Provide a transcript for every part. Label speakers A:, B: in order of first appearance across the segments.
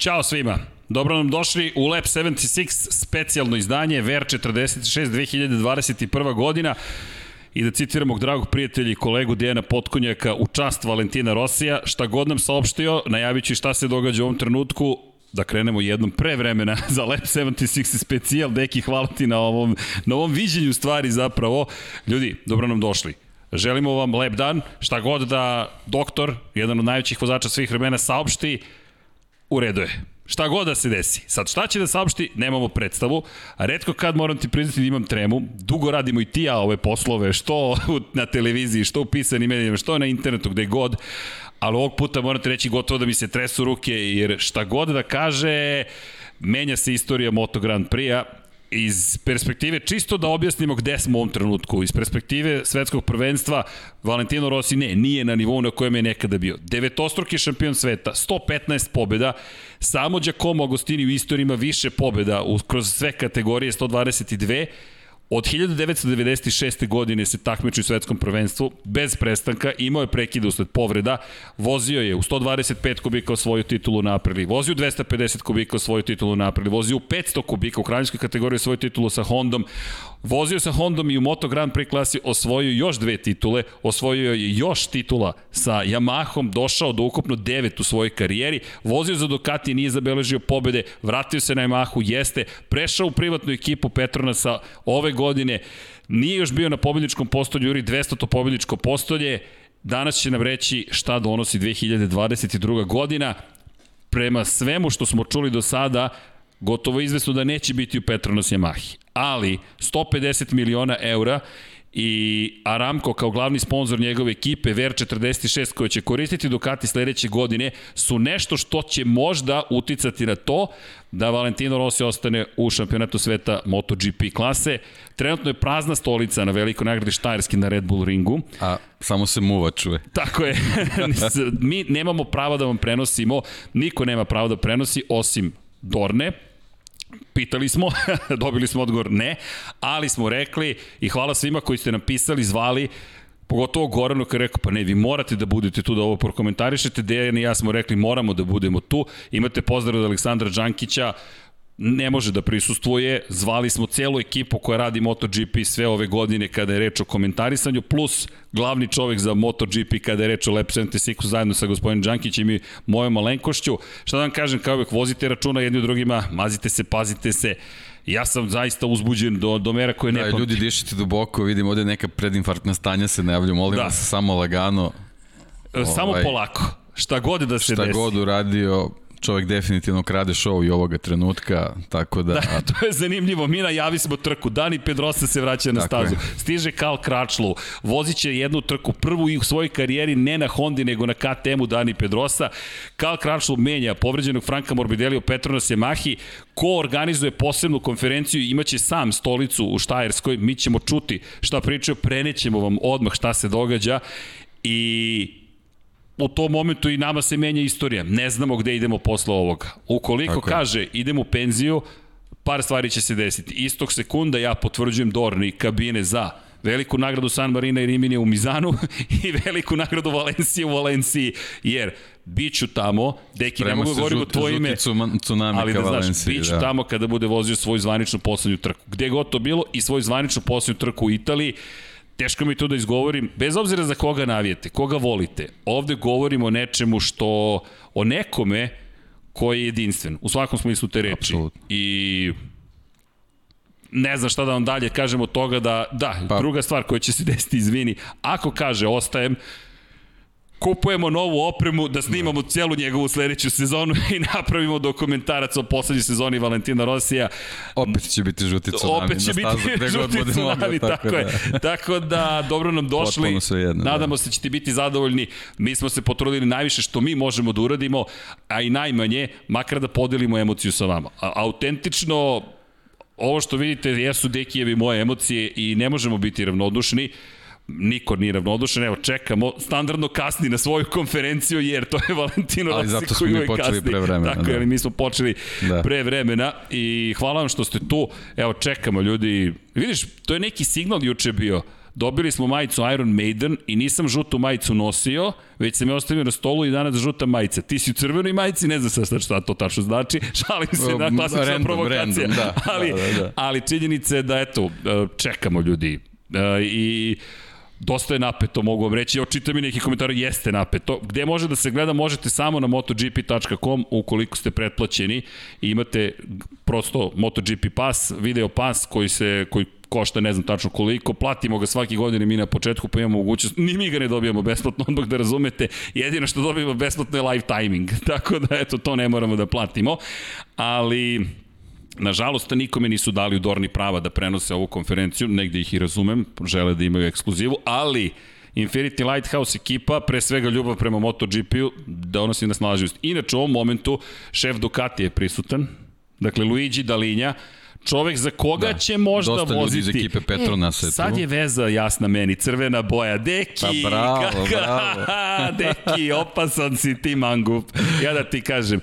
A: Ćao svima. Dobro nam došli u Lab 76 specijalno izdanje VR 46 2021. godina i da citiramo dragog prijatelja i kolegu Dijana Potkonjaka u čast Valentina Rosija, šta god nam saopštio, najavit ću šta se događa u ovom trenutku, da krenemo jednom pre vremena za Lab 76 specijal. Deki, hvala ti na ovom, na ovom viđenju stvari zapravo. Ljudi, dobro nam došli. Želimo vam lep dan, šta god da doktor, jedan od najvećih vozača svih vremena, saopšti, u redu je. Šta god da se desi. Sad, šta će da saopšti, nemamo predstavu. Redko kad moram ti priznati da imam tremu. Dugo radimo i ti ja ove poslove, što na televiziji, što u pisanim medijima, što na internetu, gde god. Ali ovog puta moram ti reći gotovo da mi se tresu ruke, jer šta god da kaže, menja se istorija Moto Grand Prix-a iz perspektive, čisto da objasnimo gde smo u ovom trenutku, iz perspektive svetskog prvenstva, Valentino Rossi ne, nije na nivou na kojem je nekada bio. Devetostruki šampion sveta, 115 pobjeda, samo Giacomo Agostini u istoriji ima više pobjeda kroz sve kategorije, 122, Od 1996. godine se takmiči u svetskom prvenstvu bez prestanka, imao je prekide usled povreda, vozio je u 125 kubika osvojio titulu na aprili, vozio u 250 kubika osvojio titulu na aprili, vozio u 500 kubika u kraljinskoj kategoriji osvojio titulu sa Hondom, Vozio sa Hondom i u Moto Grand Prix klasi osvojio još dve titule, osvojio je još titula sa Yamahom, došao do ukupno devet u svojoj karijeri, vozio za Ducati, nije zabeležio pobede, vratio se na Yamahu, jeste, prešao u privatnu ekipu Petronasa ove godine, nije još bio na pobedničkom postolju, juri 200 to pobedničko postolje, danas će nam reći šta donosi 2022. godina, prema svemu što smo čuli do sada, gotovo izvesno da neće biti u Petronas Yamahi. Ali 150 miliona eura i Aramco kao glavni sponsor njegove ekipe VR46 koje će koristiti Ducati sledeće godine su nešto što će možda uticati na to da Valentino Rossi ostane u šampionatu sveta MotoGP klase. Trenutno je prazna stolica na velikoj nagradi Štajerski na Red Bull ringu.
B: A samo se muva čuje.
A: Tako je. Mi nemamo pravo da vam prenosimo, niko nema pravo da prenosi osim Dorne, Pitali smo, dobili smo odgovor ne, ali smo rekli i hvala svima koji ste nam pisali, zvali, pogotovo Goranu koji je rekao, pa ne, vi morate da budete tu da ovo prokomentarišete, Dejan i ja smo rekli, moramo da budemo tu, imate pozdrav od Aleksandra Đankića, ne može da prisustvuje. Zvali smo celu ekipu koja radi MotoGP sve ove godine kada je reč o komentarisanju, plus glavni čovek za MotoGP kada je reč o Lab 76 zajedno sa gospodinom Đankićem i mojom malenkošću. Šta da vam kažem, kao uvek, vozite računa jedni u drugima, mazite se, pazite se. Ja sam zaista uzbuđen do, do mera koje ne
B: da, ljudi dišite duboko, vidim ovde neka predinfarktna stanja se najavlju, molim da. vas samo lagano.
A: Samo ovaj, polako. Šta god da se
B: šta
A: desi.
B: Šta god uradio, čovjek definitivno krade show i ovoga trenutka, tako da...
A: Da, to je zanimljivo. Mi najavi smo trku. Dani Pedrosa se vraća na tako stazu. Je. Stiže Kal Kračlu. Vozit će jednu trku, prvu i u svojoj karijeri ne na Hondi, nego na KTM-u Dani Pedrosa. Kal Kračlu menja povređenog Franka Morbidelli u Petronas Yamahi. Ko organizuje posebnu konferenciju imaće sam stolicu u Štajerskoj. Mi ćemo čuti šta pričaju, prenećemo vam odmah šta se događa i u tom momentu i nama se menja istorija. Ne znamo gde idemo posle ovoga. Ukoliko Tako kaže idemo u penziju, par stvari će se desiti. Istog sekunda ja potvrđujem Dorni kabine za veliku nagradu San Marina i Rimini u Mizanu i veliku nagradu Valencije u Valenciji, jer biću tamo, deki, ne mogu da govoriti o tvoje ime, ali da znaš, biću da. tamo kada bude vozio svoju zvaničnu poslednju trku. Gde god to bilo i svoju zvaničnu poslednju trku u Italiji, teško mi to da izgovorim, bez obzira za koga navijete, koga volite, ovde govorimo o nečemu što, o nekome koji je jedinstven, u svakom smislu te reči. Absolutno. I ne znam šta da vam dalje kažem od toga da, da, pa. druga stvar koja će se desiti, izvini, ako kaže ostajem, kupujemo novu opremu da snimamo celu njegovu sledeću sezonu i napravimo dokumentarac o poslednjoj sezoni Valentina Rosija.
B: Opet će biti žuti tsunami
A: Opet će biti žuti tsunami, tako, tako, je. tako da, dobro nam došli. Jedno, da. Nadamo da. se da ćete biti zadovoljni. Mi smo se potrudili najviše što mi možemo da uradimo, a i najmanje, makar da podelimo emociju sa vama. A, autentično, ovo što vidite jesu Dekijevi moje emocije i ne možemo biti ravnodušni niko nije ravnodušan, evo čekamo, standardno kasni na svoju konferenciju jer to je Valentino
B: Rossi koji uvek kasni. pre vremena.
A: Tako, da. ali mi smo počeli da. pre vremena i hvala vam što ste tu, evo čekamo ljudi, vidiš, to je neki signal juče bio, Dobili smo majicu Iron Maiden i nisam žutu majicu nosio, već sam je ostavio na stolu i danas žuta majica. Ti si u crvenoj majici, ne znam sad šta to tačno znači, šalim se na klasična random, provokacija. Random, da, ali, da, da, da. ali činjenica je da, eto, e, čekamo ljudi. E, I dosta je napeto, mogu vam reći. Očitam mi neki komentar, jeste napeto. Gde može da se gleda, možete samo na motogp.com ukoliko ste pretplaćeni. I imate prosto MotoGP pas, video pas koji se koji košta ne znam tačno koliko, platimo ga svaki godine mi na početku pa imamo mogućnost, ni mi ga ne dobijamo besplatno, odmah da razumete, jedino što dobijamo besplatno je live timing, tako da eto to ne moramo da platimo, ali Nažalost, nikome nisu dali u Dorni prava da prenose ovu konferenciju, negde ih i razumem, žele da imaju ekskluzivu, ali Infinity Lighthouse ekipa, pre svega ljubav prema MotoGP-u, donosi nas nalažnost. Inače, u ovom momentu šef Ducati je prisutan, dakle Luigi Dalinja, čovek za koga da, će možda dosta voziti. Dosta
B: ljudi iz ekipe Petronas
A: e, Sad je veza jasna meni, crvena boja. Deki,
B: pa bravo, kaka, bravo.
A: Deki, opasan si ti mangup. Ja da ti kažem,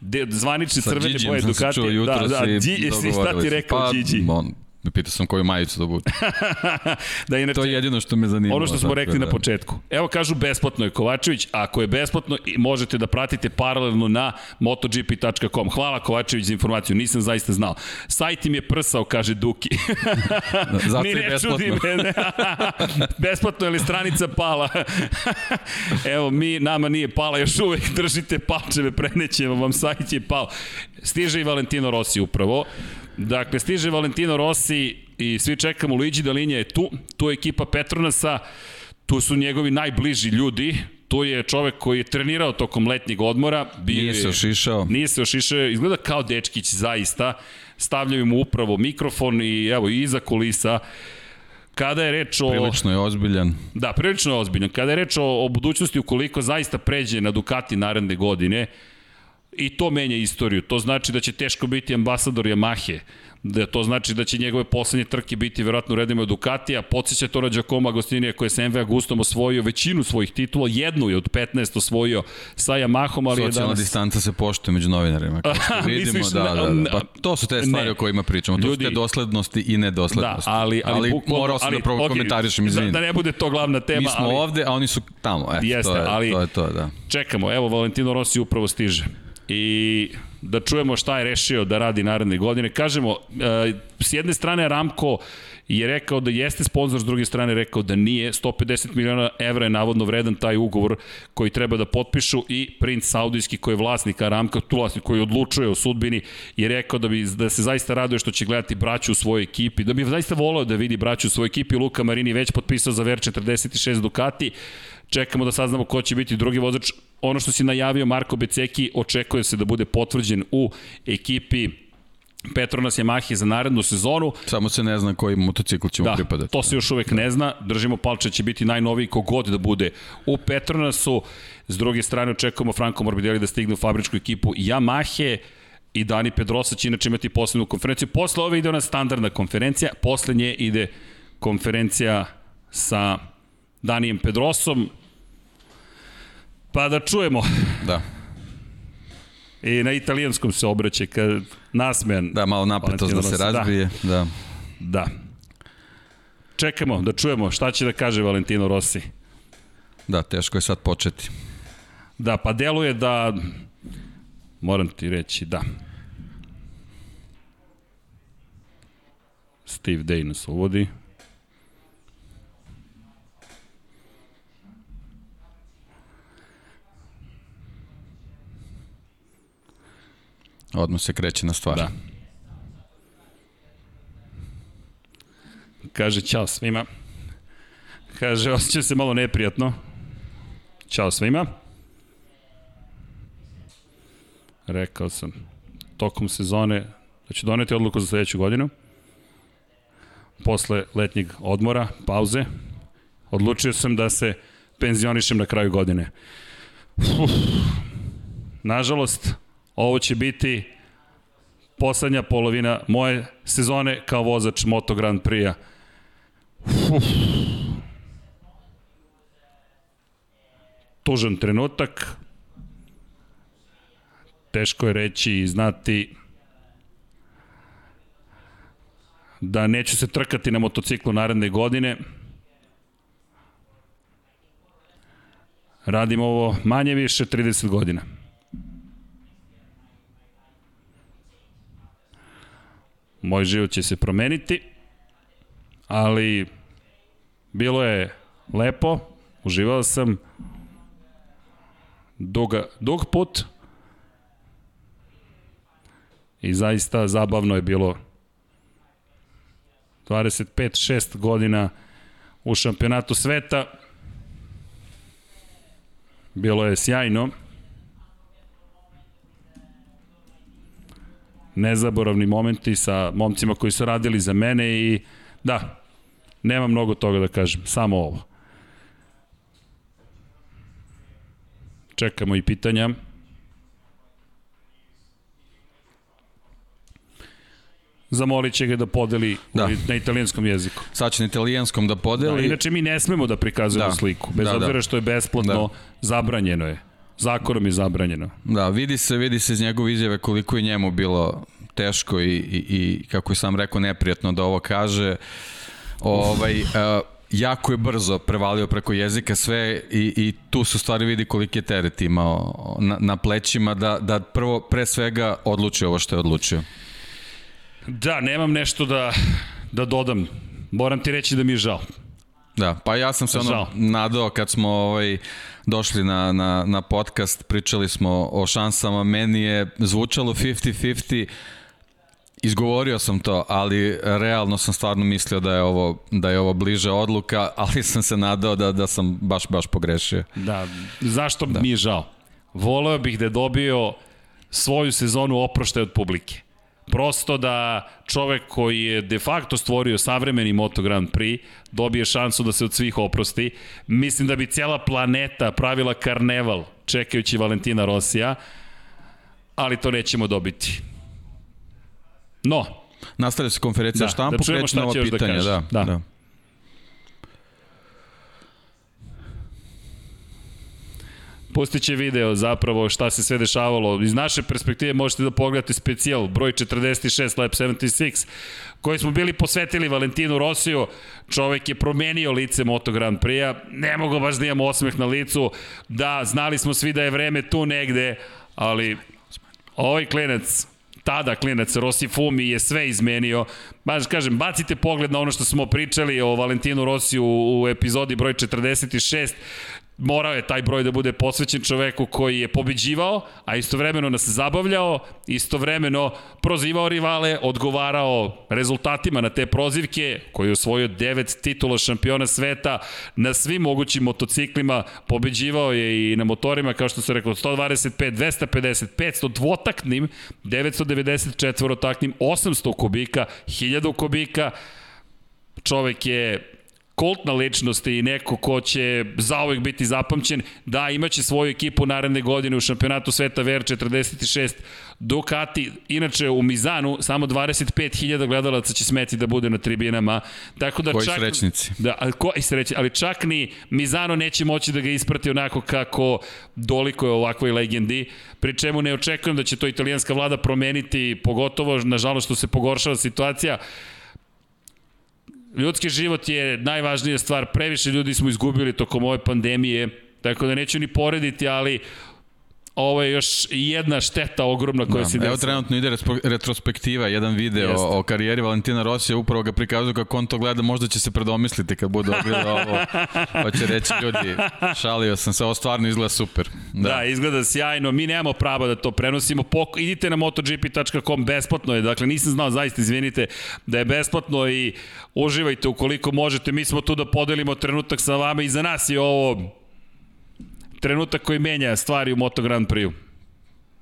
A: de, zvanični crvene boje Ducati.
B: Da, da, Gigi,
A: šta ti rekao pa, Gigi? On,
B: Pitao sam koju majicu da bude.
A: da, inače,
B: to je jedino što me zanima.
A: Ono što smo rekli da. na početku. Evo kažu besplatno je Kovačević, ako je besplatno možete da pratite paralelno na motogp.com. Hvala Kovačević za informaciju, nisam zaista znao. Sajt im je prsao, kaže Duki.
B: Zato Ni je besplatno. Me,
A: besplatno je li stranica pala? Evo, mi, nama nije pala, još uvek držite palčeve, prenećemo vam, sajt je pao. Stiže i Valentino Rossi upravo. Dakle, stiže Valentino Rossi i svi čekamo Luigi Dalinja je tu, tu je ekipa Petronasa, tu su njegovi najbliži ljudi, tu je čovek koji je trenirao tokom letnjeg odmora.
B: Bio nije se ošišao.
A: Nije se ošišao, izgleda kao dečkić zaista. Stavljaju mu upravo mikrofon i evo iza kulisa. Kada je reč o...
B: Prilično je ozbiljan.
A: Da, prilično je ozbiljan. Kada je reč o, o budućnosti, ukoliko zaista pređe na Ducati naredne godine, I to menja istoriju. To znači da će teško biti ambasador Yamahe. Da to znači da će njegove poslednje trke biti verovatno u redima Ducatija. Podsjeća to na Giacomo Agostinija koji je sa MV Agustom osvojio većinu svojih titula. Jednu je od 15 osvojio sa Yamahom, ali
B: je danas... distanca se poštuje među novinarima. Vidimo, da, da, da. Pa to su te stvari ne. o kojima pričamo. To Ljudi, su te doslednosti i nedoslednosti.
A: Da, ali, ali, ali
B: bukvalno, morao sam da prvo okay, komentarišem, izvini.
A: Da, da ne bude to glavna tema.
B: Mi smo
A: ali,
B: ovde, a oni su tamo. E,
A: jeste,
B: to je,
A: ali
B: to je to, da.
A: Čekamo, evo Valentino Rossi upravo stiže i da čujemo šta je rešio da radi naredne godine. Kažemo, e, s jedne strane Ramko je rekao da jeste sponsor, s druge strane rekao da nije. 150 miliona evra je navodno vredan taj ugovor koji treba da potpišu i princ Saudijski koji je vlasnik Aramka, tu vlasnik koji odlučuje o sudbini je rekao da, bi, da se zaista raduje što će gledati braću u svojoj ekipi, da bi zaista volao da vidi braću u svojoj ekipi. Luka Marini već potpisao za Ver 46 Ducati. Čekamo da saznamo ko će biti drugi vozač. Ono što si najavio Marko Beceki očekuje se da bude potvrđen u ekipi Petronas Yamaha za narednu sezonu.
B: Samo se ne zna koji motocikl će mu
A: da,
B: pripadati.
A: to se još uvek ne zna. Držimo palče će biti najnoviji kogod da bude u Petronasu. S druge strane očekujemo Franco Morbidelli da stigne u fabričku ekipu Yamahe i Dani Pedrosa će inače imati posebnu konferenciju. Posle ove ide ona standardna konferencija, posle nje ide konferencija sa Danijem Pedrosom. Pa da čujemo.
B: Da.
A: I na italijanskom se obraća kad nasmejan.
B: Da, malo napetost da se da. razbije. Da. da.
A: Da. Čekamo da čujemo šta će da kaže Valentino Rossi.
B: Da, teško je sad početi.
A: Da, pa deluje da moram ti reći da. Steve Day nas uvodi.
B: Odmah se kreće na stvar.
A: Da. Kaže, ćao svima. Kaže, osjećam se malo neprijatno. Ćao svima. Rekao sam, tokom sezone da ću doneti odluku za sledeću godinu. Posle letnjeg odmora, pauze, odlučio sam da se penzionišem na kraju godine. Uf, nažalost, Ovo će biti poslednja polovina moje sezone kao vozač Moto Grand Prix-a. Tužan trenutak. Teško je reći i znati da neću se trkati na motociklu naredne godine. Radim ovo manje više 30 godina. Moj život će se promeniti, ali bilo je lepo, uživao sam duga, dug put i zaista zabavno je bilo 25-6 godina u šampionatu sveta. Bilo je sjajno. Nezaboravni momenti sa momcima koji su radili za mene i da, nema mnogo toga da kažem, samo ovo. Čekamo i pitanja. zamolit će ga da podeli da. na italijanskom jeziku.
B: Sad će na italijanskom da podeli.
A: Da, inače mi ne smemo da prikazujemo da. sliku, bez da, obzira da. što je besplatno, da. zabranjeno je. Zakonom je zabranjeno.
B: Da, vidi se, vidi se iz njegove izjave koliko je njemu bilo teško i, i, i kako je sam rekao, neprijatno da ovo kaže. Ovaj, uh, jako je brzo prevalio preko jezika sve i, i tu se stvari vidi koliki je teret imao na, na plećima da, da prvo, pre svega odluči ovo što je odlučio.
A: Da, nemam nešto da, da dodam. Moram ti reći da mi je žao.
B: Da, pa ja sam se ono žao. nadao kad smo ovaj, došli na, na, na podcast, pričali smo o šansama, meni je zvučalo 50-50, Izgovorio sam to, ali realno sam stvarno mislio da je ovo da je ovo bliže odluka, ali sam se nadao da da sam baš baš pogrešio.
A: Da, zašto da. mi je žao? Voleo bih da je dobio svoju sezonu oproštaj od publike. Prosto da čovek koji je de facto stvorio savremeni Moto Grand Prix dobije šansu da se od svih oprosti. Mislim da bi cijela planeta pravila karneval čekajući Valentina Rosija, ali to nećemo dobiti. No.
B: Nastavlja se konferencija da, štampu, da kreće na ovo da pitanje. Da, da. da.
A: Pustit će video zapravo šta se sve dešavalo. Iz naše perspektive možete da pogledate specijal, broj 46, Lab 76, koji smo bili posvetili Valentinu Rosiju. Čovek je promenio lice Moto Grand Prix-a. Ne mogu baš da imamo osmeh na licu. Da, znali smo svi da je vreme tu negde, ali ovaj klinac tada klinac Rossi Fumi je sve izmenio. Baš kažem, bacite pogled na ono što smo pričali o Valentinu Rosiju u epizodi broj 46 morao je taj broj da bude posvećen čoveku koji je pobeđivao, a istovremeno nas zabavljao, istovremeno prozivao rivale, odgovarao rezultatima na te prozivke, koji je osvojio devet titula šampiona sveta na svim mogućim motociklima, pobeđivao je i na motorima, kao što se rekao, 125, 250, 500 dvotaknim, 994 taknim, 800 kubika, 1000 kubika, čovek je kultna ličnost i neko ko će zauvek biti zapamćen. Da, imaće svoju ekipu naredne godine u šampionatu sveta VR46 Ducati, inače u Mizanu samo 25.000 gledalaca će smeti da bude na tribinama. Tako da
B: Koji
A: čak,
B: srećnici.
A: Da, ali koji srećnici, ali čak ni Mizano neće moći da ga isprati onako kako doliko je ovakvoj legendi. Pri čemu ne očekujem da će to italijanska vlada promeniti, pogotovo nažalost što se pogoršava situacija ljudski život je najvažnija stvar, previše ljudi smo izgubili tokom ove pandemije, tako da neću ni porediti, ali ovo je još jedna šteta ogromna koja da, se desila.
B: Evo trenutno ide retrospektiva, jedan video Jeste. o karijeri Valentina Rosija, upravo ga prikazuju kako on to gleda, možda će se predomisliti kad bude ogledao ovo, pa će reći ljudi, šalio sam se, ovo stvarno izgleda super.
A: Da. da, izgleda sjajno, mi nemamo prava da to prenosimo, Pok idite na motogp.com, besplatno je, dakle nisam znao, zaista izvinite, da je besplatno i uživajte ukoliko možete, mi smo tu da podelimo trenutak sa vama i za nas je ovo trenutak koji menja stvari u Moto Grand Prix-u.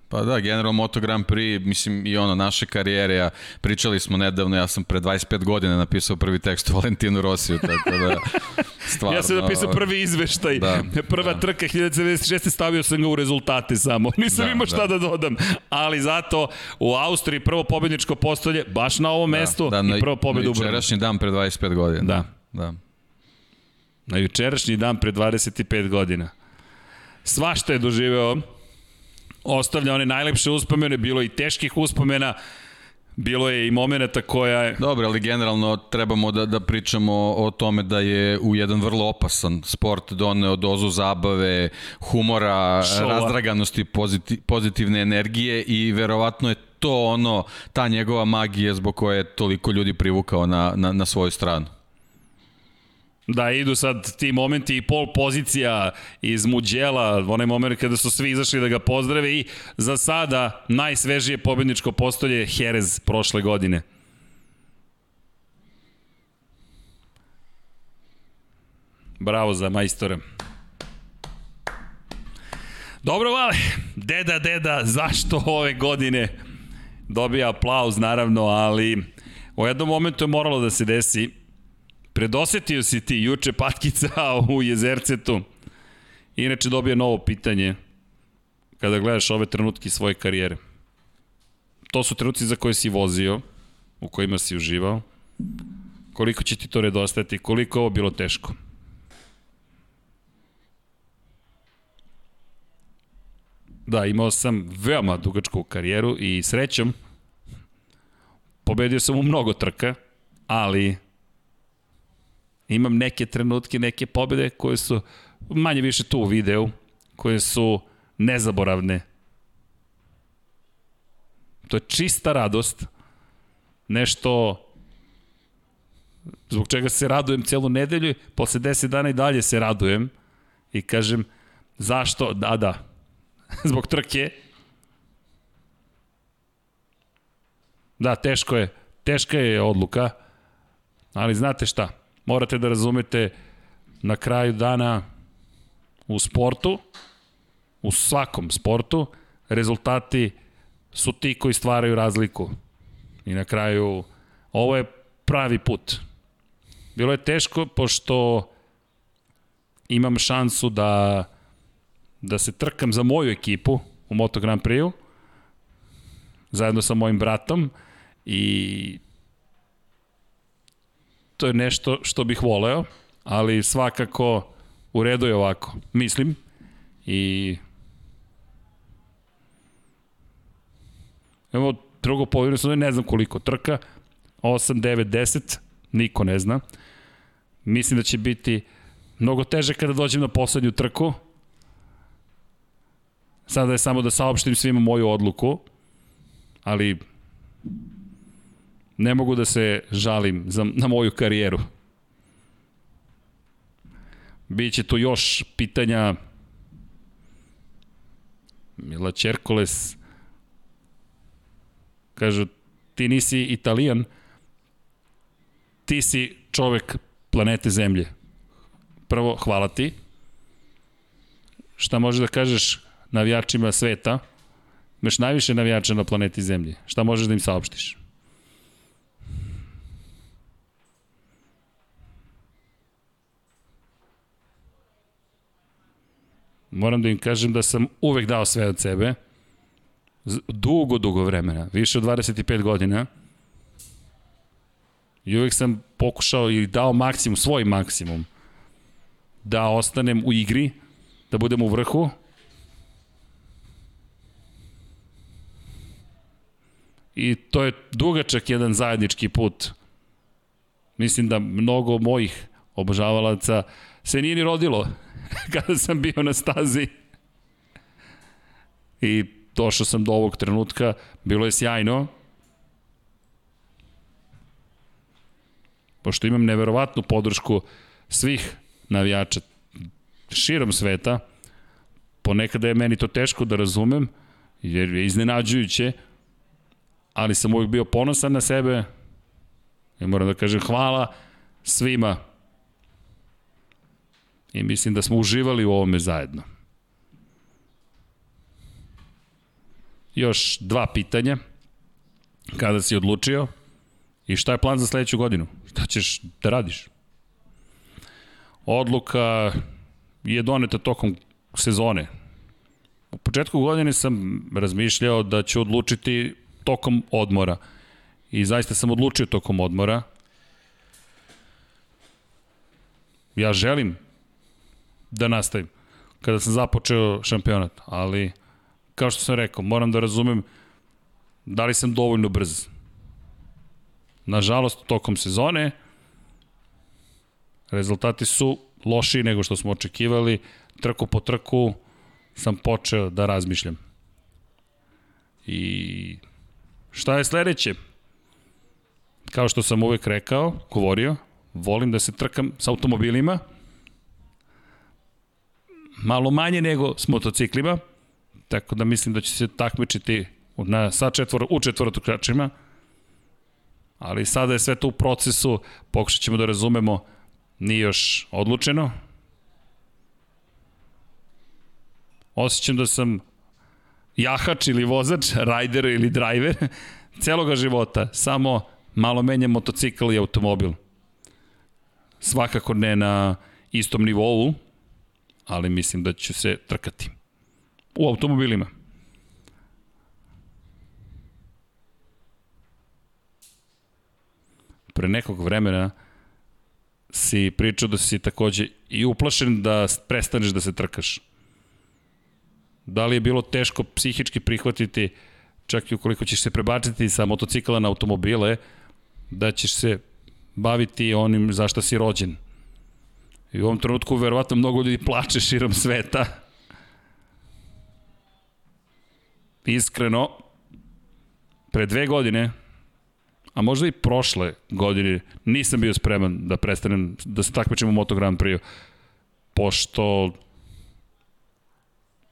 B: Pa da, generalno Moto Grand Prix, mislim i ono, naše karijere, ja, pričali smo nedavno, ja sam pre 25 godina napisao prvi tekst o Valentinu Rosiju, tako da,
A: stvarno... ja sam napisao prvi izveštaj, da, prva da. trka 1996. stavio sam ga u rezultate samo, nisam da, imao šta da. da dodam, ali zato u Austriji prvo pobedničko postolje, baš na ovom da, mestu da, na, i prvo pobedu u
B: Brnu. Na jučerašnji dan pre 25 godina. Da. da.
A: Na jučerašnji dan pre 25 godina svašta je doživeo, ostavlja one najlepše uspomene, bilo i teških uspomena, bilo je i momenata koja je...
B: Dobro, ali generalno trebamo da, da pričamo o tome da je u jedan vrlo opasan sport doneo dozu zabave, humora, Šova. razdraganosti, poziti, pozitivne energije i verovatno je to ono, ta njegova magija zbog koje je toliko ljudi privukao na, na, na svoju stranu.
A: Da, idu sad ti momenti i pol pozicija iz Muđela, onaj moment kada su svi izašli da ga pozdrave i za sada najsvežije pobedničko postolje Jerez prošle godine. Bravo za majstore. Dobro, Vale. Deda, deda, zašto ove godine dobija aplauz, naravno, ali u jednom momentu je moralo da se desi Predosetio si ti juče patkica u Jezercetu. Inače dobije novo pitanje kada gledaš ove trenutke svoje karijere. To su trenutci za koje si vozio, u kojima si uživao. Koliko će ti to redostajati, koliko ovo bilo teško? Da, imao sam veoma dugačku karijeru i srećom pobedio sam u mnogo trka, ali imam neke trenutke, neke pobede koje su manje više tu u videu, koje su nezaboravne. To je čista radost. Nešto zbog čega se radujem celu nedelju, posle 10 dana i dalje se radujem i kažem zašto, da, da, zbog trke. Da, teško je, teška je odluka, ali znate šta, morate da razumete na kraju dana u sportu, u svakom sportu, rezultati su ti koji stvaraju razliku. I na kraju, ovo je pravi put. Bilo je teško, pošto imam šansu da, da se trkam za moju ekipu u Moto Grand Prix-u, zajedno sa mojim bratom i to je nešto što bih voleo, ali svakako u redu je ovako, mislim. I evo drugo sam ne znam koliko trka, 8, 9, 10, niko ne zna. Mislim da će biti mnogo teže kada dođem na poslednju trku. Sada je samo da saopštim svima moju odluku, ali ne mogu da se žalim za, na moju karijeru. Biće tu još pitanja. Mila Čerkoles kažu ti nisi italijan ti si čovek planete Zemlje. Prvo hvala ti. Šta možeš da kažeš navijačima sveta? Imaš najviše navijača na planeti Zemlje šta možeš da im saopštiš moram da im kažem da sam uvek dao sve od sebe, dugo, dugo vremena, više od 25 godina, i uvek sam pokušao i dao maksimum, svoj maksimum, da ostanem u igri, da budem u vrhu, I to je dugačak jedan zajednički put. Mislim da mnogo mojih obožavalaca se nije ni rodilo kada sam bio na stazi. I došao sam do ovog trenutka, bilo je sjajno. Pošto imam neverovatnu podršku svih navijača širom sveta, ponekada je meni to teško da razumem, jer je iznenađujuće, ali sam uvijek bio ponosan na sebe i moram da kažem hvala svima i mislim da smo uživali u ovome zajedno. Još dva pitanja. Kada si odlučio i šta je plan za sledeću godinu? Šta ćeš da radiš? Odluka je doneta tokom sezone. U početku godine sam razmišljao da ću odlučiti tokom odmora. I zaista sam odlučio tokom odmora. Ja želim da nastavim kada sam započeo šampionat, ali kao što sam rekao, moram da razumem da li sam dovoljno brz. Nažalost, tokom sezone rezultati su lošiji nego što smo očekivali. Trku po trku sam počeo da razmišljam. I šta je sledeće? Kao što sam uvek rekao, govorio, volim da se trkam sa automobilima, malo manje nego s motociklima, tako da mislim da će se takmičiti na, sa četvor, u četvorotokačima, ali sada je sve to u procesu, pokušat ćemo da razumemo, nije još odlučeno. Osjećam da sam jahač ili vozač, rajder ili driver celoga života, samo malo menjam motocikl i automobil. Svakako ne na istom nivou, ali mislim da ću se trkati. U automobilima. Pre nekog vremena si pričao da si takođe i uplašen da prestaneš da se trkaš. Da li je bilo teško psihički prihvatiti, čak i ukoliko ćeš se prebaciti sa motocikla na automobile, da ćeš se baviti onim za šta si rođen. I u ovom trenutku verovatno mnogo ljudi plače širom sveta. Iskreno, pre dve godine, a možda i prošle godine, nisam bio spreman da prestanem, da se takmičem u Moto Grand Prix, pošto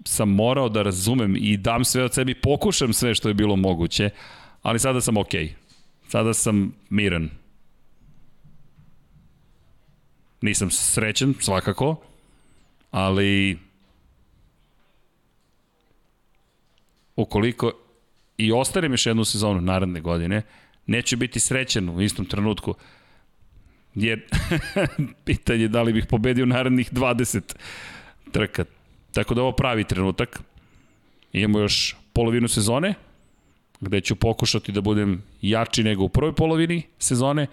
A: sam morao da razumem i dam sve od sebi, pokušam sve što je bilo moguće, ali sada sam okej. Okay. Sada sam miran. Nisam srećen, svakako, ali ukoliko i ostanem još jednu sezonu naredne godine, neću biti srećen u istom trenutku, jer pitanje da li bih pobedio narednih 20 trka. Tako da ovo pravi trenutak. Imamo još polovinu sezone, gde ću pokušati da budem jači nego u prvoj polovini sezone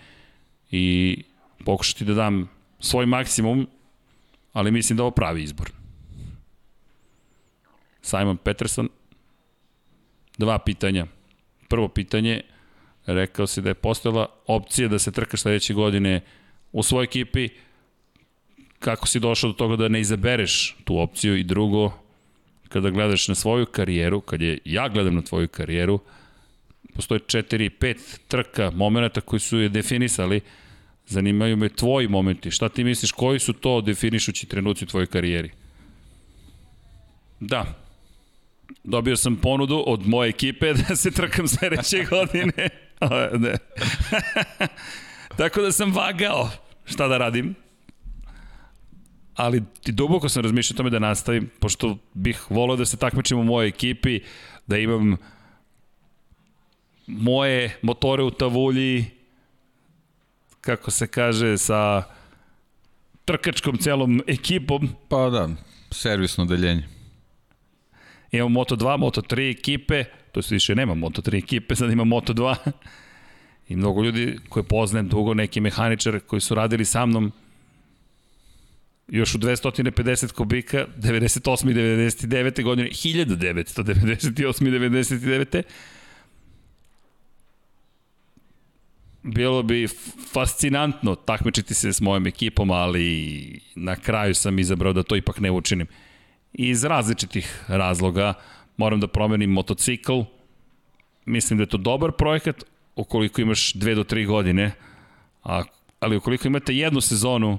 A: i pokušati da dam svoj maksimum, ali mislim da ovo pravi izbor. Simon Peterson, dva pitanja. Prvo pitanje, rekao si da je postojala opcija da se trkaš sledeće godine u svojoj ekipi, kako si došao do toga da ne izabereš tu opciju i drugo, kada gledaš na svoju karijeru, kad je ja gledam na tvoju karijeru, postoje 4 5 trka, momenta koji su je definisali, zanimaju me tvoji momenti. Šta ti misliš, koji su to definišući trenuci u tvojoj karijeri? Da, dobio sam ponudu od moje ekipe da se trkam sledeće godine. ne. Tako da sam vagao šta da radim ali duboko sam razmišljao o tome da nastavim, pošto bih volao da se takmičim u mojoj ekipi, da imam moje motore u tavulji, kako se kaže, sa trkačkom celom ekipom.
B: Pa da, servisno deljenje.
A: Imamo Moto2, Moto3 ekipe, to se više nema Moto3 ekipe, sad ima Moto2. I mnogo ljudi koje poznajem dugo, neki mehaničar koji su radili sa mnom, još u 250 kubika, 98. i 99. godine, 1998. i 99. Bilo bi fascinantno takmičiti se s mojom ekipom, ali na kraju sam izabrao da to ipak ne učinim. Iz različitih razloga moram da promenim motocikl. Mislim da je to dobar projekat ukoliko imaš dve do tri godine, a, ali ukoliko imate jednu sezonu,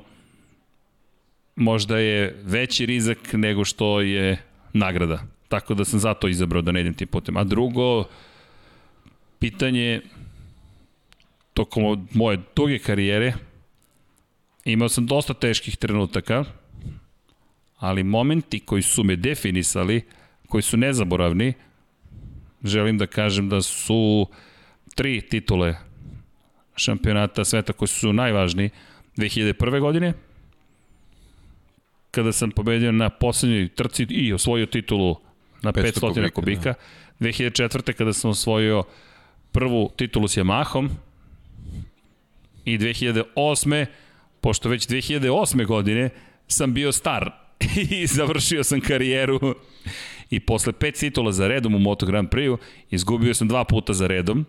A: možda je veći rizak nego što je nagrada. Tako da sam zato izabrao da ne idem tim putem. A drugo, pitanje tokom moje duge karijere imao sam dosta teških trenutaka, ali momenti koji su me definisali, koji su nezaboravni, želim da kažem da su tri titule šampionata sveta koji su najvažniji 2001. godine, kada sam pobedio na poslednjoj trci i osvojio titulu na 500, 500 kubika, kubika. Da. 2004. kada sam osvojio prvu titulu s Yamahom i 2008. pošto već 2008. godine sam bio star i završio sam karijeru i posle pet titula za redom u Moto Grand Prix izgubio sam dva puta za redom.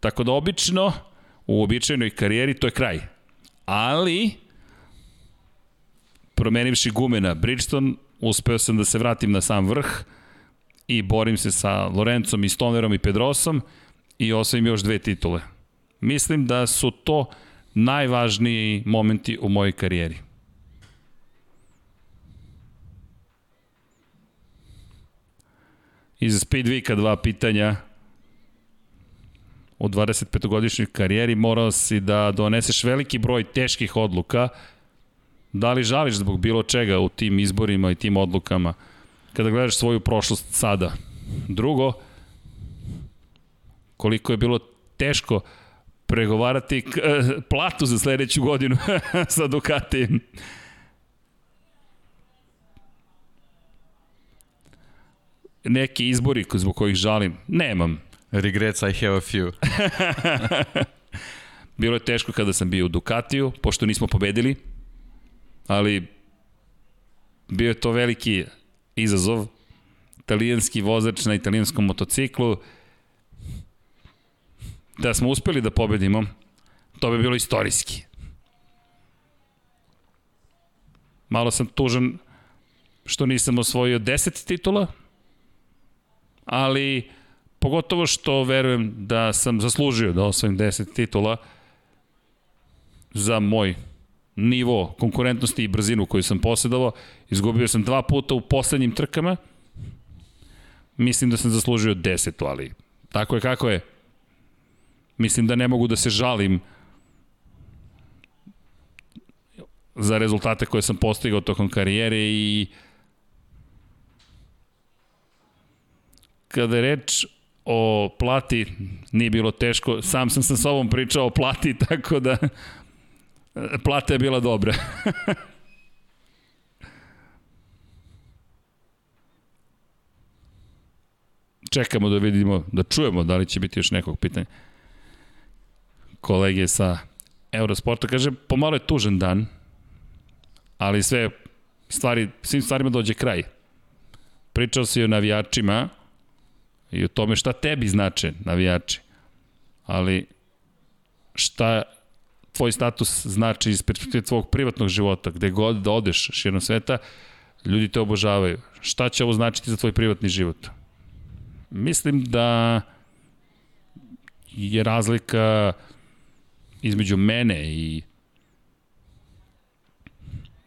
A: Tako da obično u običajnoj karijeri, to je kraj. Ali, promenivši gume na Bridgestone, uspeo sam da se vratim na sam vrh i borim se sa Lorencom i Stonerom i Pedrosom i osvojim još dve titule. Mislim da su to najvažniji momenti u mojoj karijeri. Iz Speedweeka dva pitanja u 25-godišnjoj karijeri morao si da doneseš veliki broj teških odluka. Da li žališ zbog bilo čega u tim izborima i tim odlukama kada gledaš svoju prošlost sada? Drugo, koliko je bilo teško pregovarati eh, platu za sledeću godinu sa Ducatijem. Neki izbori zbog kojih žalim, nemam.
B: Regrets, I have a few.
A: Bilo je teško kada sam bio u Ducatiju, pošto nismo pobedili, ali bio je to veliki izazov. Italijanski vozač na italijanskom motociklu, da smo uspeli da pobedimo, to bi bilo istorijski. Malo sam tužan što nisam osvojio 10 titula, ali pogotovo što verujem da sam zaslužio da osvojim 10 titula za moj nivo konkurentnosti i brzinu koju sam posjedovao. Izgubio sam dva puta u poslednjim trkama. Mislim da sam zaslužio 10, ali tako je kako je. Mislim da ne mogu da se žalim za rezultate koje sam postigao tokom karijere i kada je reč o plati, nije bilo teško, sam sam sa sobom pričao o plati, tako da plata je bila dobra. Čekamo da vidimo, da čujemo da li će biti još nekog pitanja kolege sa Eurosporta. Kaže, pomalo je tužan dan, ali sve stvari, svim stvarima dođe kraj. Pričao si o navijačima i o tome šta tebi znače navijači. Ali šta tvoj status znači iz perspektive tvog privatnog života, gde god da odeš širom sveta, ljudi te obožavaju. Šta će ovo značiti za tvoj privatni život? Mislim da je razlika između mene i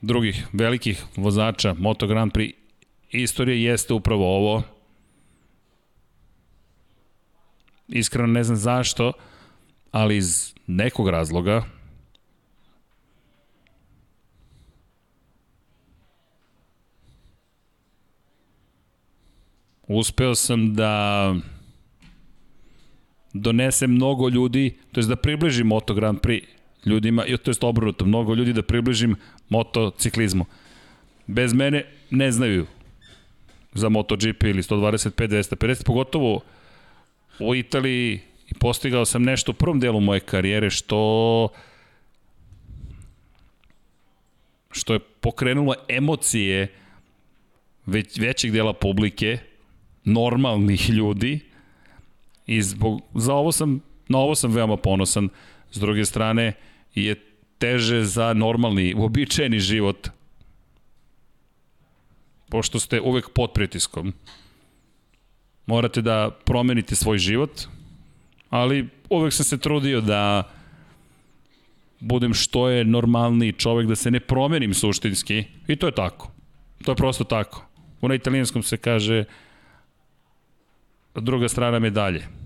A: drugih velikih vozača Moto Grand Prix istorije jeste upravo ovo. Iskreno ne znam zašto, ali iz nekog razloga uspeo sam da donese mnogo ljudi, to je da približim Moto Grand Prix ljudima, to je obrnuto, mnogo ljudi da približim motociklizmu. Bez mene ne znaju za MotoGP ili 125, 250, pogotovo u Italiji i postigao sam nešto u prvom delu moje karijere što što je pokrenulo emocije već, većeg dela publike, normalnih ljudi, I zbog, za ovo sam, na ovo sam veoma ponosan. S druge strane, je teže za normalni, uobičajeni život. Pošto ste uvek pod pritiskom. Morate da promenite svoj život, ali uvek sam se trudio da budem što je normalniji čovek, da se ne promenim suštinski. I to je tako. To je prosto tako. U na italijanskom se kaže druga strana medalje.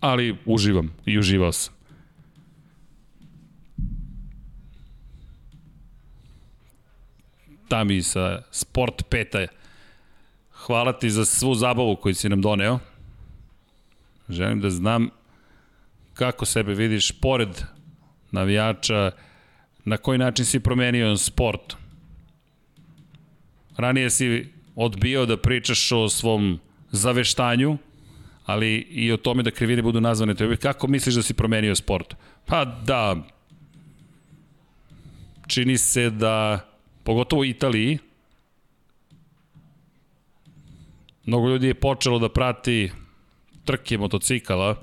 A: Ali uživam i uživao sam. Tami sa Sport Peta. Hvala ti za svu zabavu koju si nam doneo. Želim da znam kako sebe vidiš pored navijača, na koji način si promenio sport. Ranije si odbio da pričaš o svom zaveštanju, ali i o tome da krivine budu nazvane tebi. Kako misliš da si promenio sport? Pa da, čini se da, pogotovo u Italiji, mnogo ljudi je počelo da prati trke motocikala,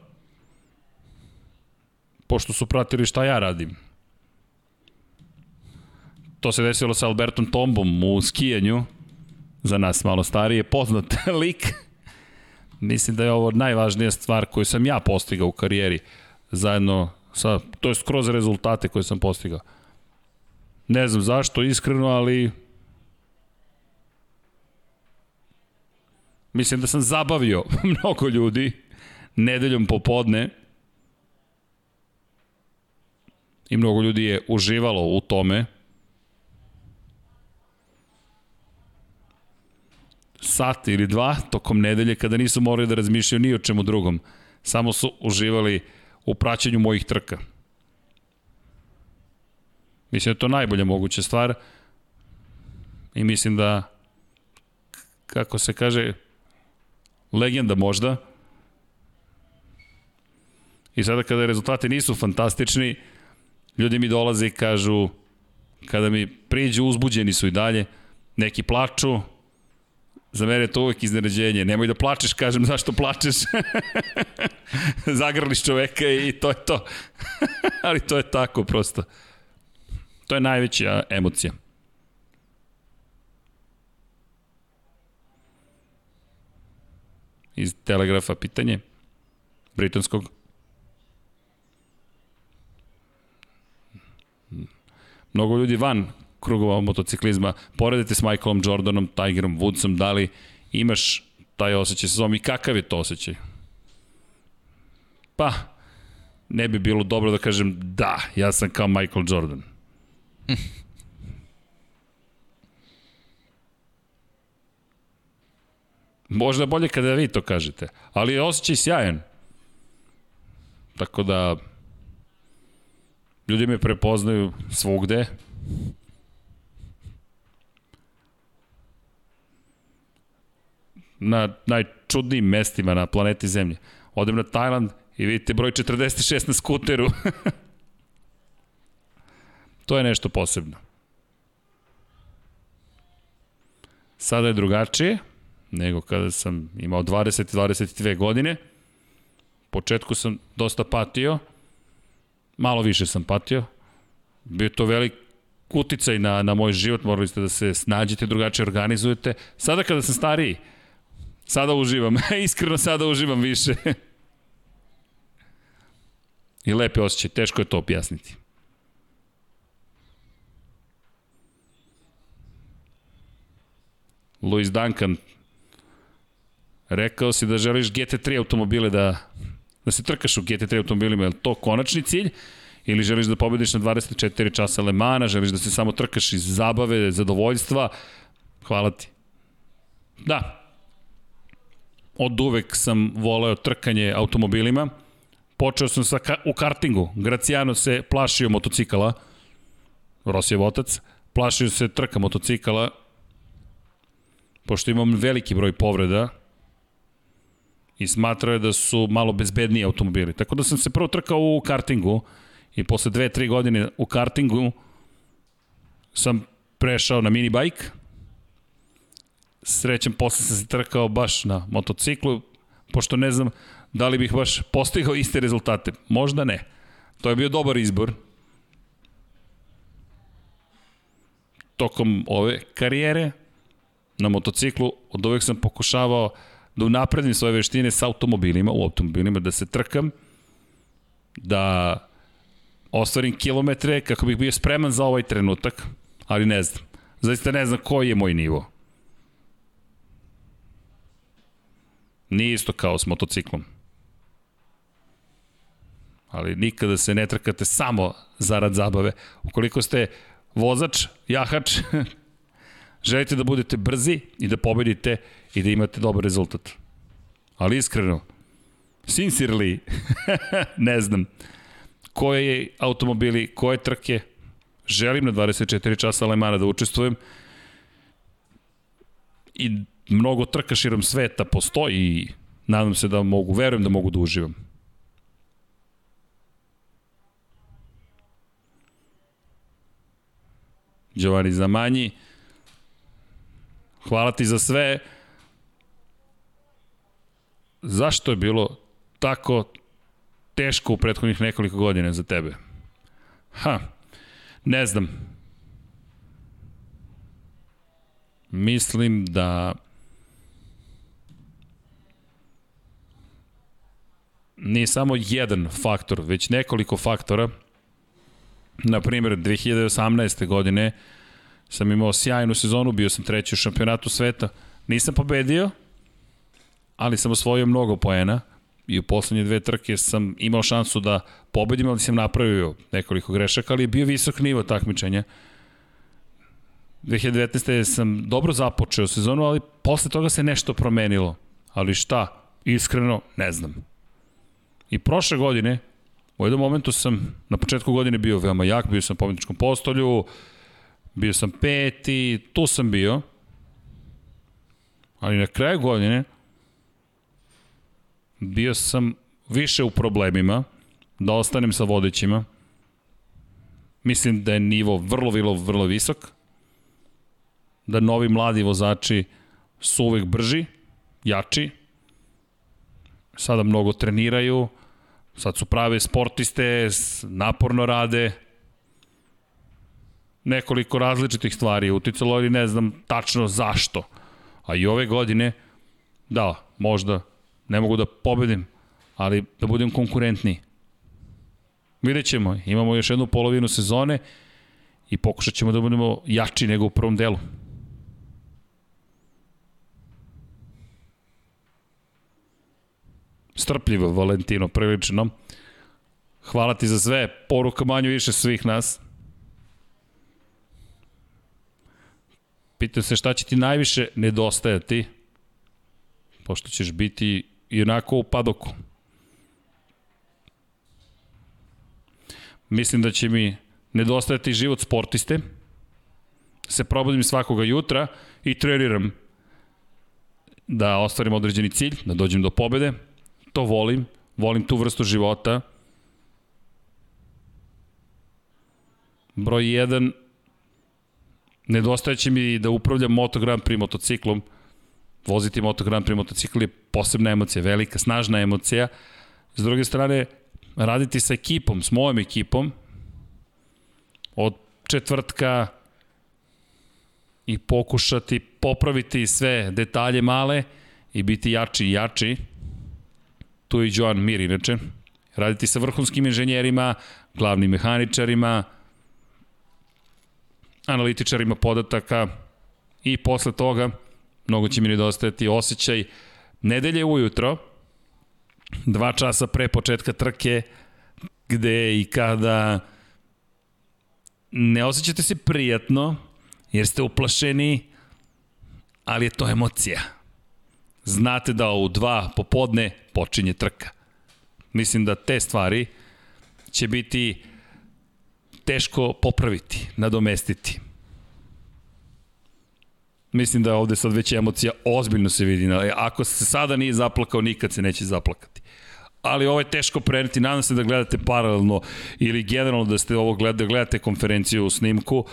A: pošto su pratili šta ja radim. To se desilo sa Albertom Tombom u skijanju, za nas malo starije, poznat lik. Mislim da je ovo najvažnija stvar koju sam ja postigao u karijeri, zajedno sa, to je skroz rezultate koje sam postigao. Ne znam zašto, iskreno, ali mislim da sam zabavio mnogo ljudi nedeljom popodne i mnogo ljudi je uživalo u tome. Sat ili dva tokom nedelje kada nisu morali da razmišljaju ni o čemu drugom. Samo su uživali u praćenju mojih trka. Mislim da je to najbolja moguća stvar i mislim da kako se kaže legenda možda i sada kada rezultati nisu fantastični ljudi mi dolaze i kažu kada mi priđu uzbuđeni su i dalje neki plaču Za mene je to uvek iznenađenje. Nemoj da plačeš, kažem, zašto plačeš? Zagrliš čoveka i to je to. Ali to je tako prosto. To je najveća emocija. Iz Telegrafa pitanje britanskog. Mnogo ljudi van krugova motociklizma, poredite s Michaelom Jordanom, Tigerom Woodsom, da li imaš taj osjećaj sa zvom i kakav je to osjećaj? Pa, ne bi bilo dobro da kažem da, ja sam kao Michael Jordan. Možda bolje kada vi to kažete, ali je osjećaj sjajan. Tako da, ljudi me prepoznaju svugde, na najčudnijim mestima na planeti Zemlje. Odem na Tajland i vidite broj 46 na skuteru. to je nešto posebno. Sada je drugačije nego kada sam imao 20-22 godine. početku sam dosta patio, malo više sam patio. Bio to velik uticaj na, na moj život, morali ste da se snađete, drugačije organizujete. Sada kada sam stariji, Sada uživam, iskreno sada uživam više. I lepe osjećaj, teško je to objasniti. Louis Duncan, rekao si da želiš GT3 automobile da, da se trkaš u GT3 automobilima, je li to konačni cilj? Ili želiš da pobediš na 24 časa Le Mana, želiš da se samo trkaš iz zabave, zadovoljstva? Hvala ti. Da, od uvek sam voleo trkanje automobilima. Počeo sam sa ka u kartingu. Graciano se plašio motocikala. Rosijev otac. Plašio se trka motocikala. Pošto imam veliki broj povreda i smatrao je da su malo bezbedniji automobili. Tako da sam se prvo trkao u kartingu i posle dve, tri godine u kartingu sam prešao na mini bike srećem posle sam se trkao baš na motociklu, pošto ne znam da li bih baš postigao iste rezultate. Možda ne. To je bio dobar izbor. Tokom ove karijere na motociklu od uvek sam pokušavao da unapredim svoje veštine sa automobilima, u automobilima, da se trkam, da ostvarim kilometre kako bih bio spreman za ovaj trenutak, ali ne znam. Zaista ne znam koji je moj nivo. Nije isto kao s motociklom. Ali nikada se ne trkate samo zarad zabave. Ukoliko ste vozač, jahač, želite da budete brzi i da pobedite i da imate dobar rezultat. Ali iskreno, sincerely, ne znam, koje je automobili, koje trke, želim na 24 časa Lemana da učestvujem i mnogo trka širom sveta postoji i nadam se da mogu, verujem da mogu da uživam. Giovanni Zamanji, hvala ti za sve. Zašto je bilo tako teško u prethodnih nekoliko godina za tebe? Ha, ne znam. Mislim da nije samo jedan faktor, već nekoliko faktora. Na primjer, 2018. godine sam imao sjajnu sezonu, bio sam treći u šampionatu sveta. Nisam pobedio, ali sam osvojio mnogo poena i u poslednje dve trke sam imao šansu da pobedim, ali sam napravio nekoliko grešaka, ali je bio visok nivo takmičenja. 2019. sam dobro započeo sezonu, ali posle toga se nešto promenilo. Ali šta? Iskreno, ne znam. I prošle godine, u jednom momentu sam na početku godine bio veoma jak, bio sam u pobedničkom postolju, bio sam peti, tu sam bio. Ali na kraju godine bio sam više u problemima, da ostanem sa vodećima. Mislim da je nivo vrlo, vrlo, vrlo visok. Da novi mladi vozači su uvek brži, jači. Sada mnogo treniraju, sad su prave sportiste, naporno rade. Nekoliko različitih stvari uticalo, ali ne znam tačno zašto. A i ove godine, da, možda ne mogu da pobedim, ali da budem konkurentniji. Vidjet ćemo, imamo još jednu polovinu sezone i pokušat ćemo da budemo jači nego u prvom delu. Strpljivo, Valentino, prilično. Hvala ti za sve, poruka manju više svih nas. Pitam se šta će ti najviše nedostajati, pošto ćeš biti i onako u padoku. Mislim da će mi nedostajati život sportiste, se probudim svakoga jutra i treniram da ostvarim određeni cilj, da dođem do pobede. To volim, volim tu vrstu života. Broj 1, nedostaje će mi da upravljam Moto Grand Prix motociklom, voziti Moto Grand Prix motocikl je posebna emocija, velika, snažna emocija. S druge strane, raditi sa ekipom, s mojom ekipom, od četvrtka i pokušati popraviti sve detalje male i biti jači i jači. Tu je i Joan Mir, inače. Raditi sa vrhunskim inženjerima, glavnim mehaničarima, analitičarima podataka i posle toga mnogo će mi nedostajati osjećaj nedelje ujutro, dva časa pre početka trke, gde i kada ne osjećate se prijatno, jer ste uplašeni, ali je to emocija. Znate da u dva popodne počinje trka. Mislim da te stvari će biti teško popraviti, nadomestiti. Mislim da ovde sad već emocija ozbiljno se vidi. Ako se sada nije zaplakao, nikad se neće zaplakati. Ali ovo je teško preneti. Nadam se da gledate paralelno ili generalno da ste ovo gledali, da gledate konferenciju u snimku.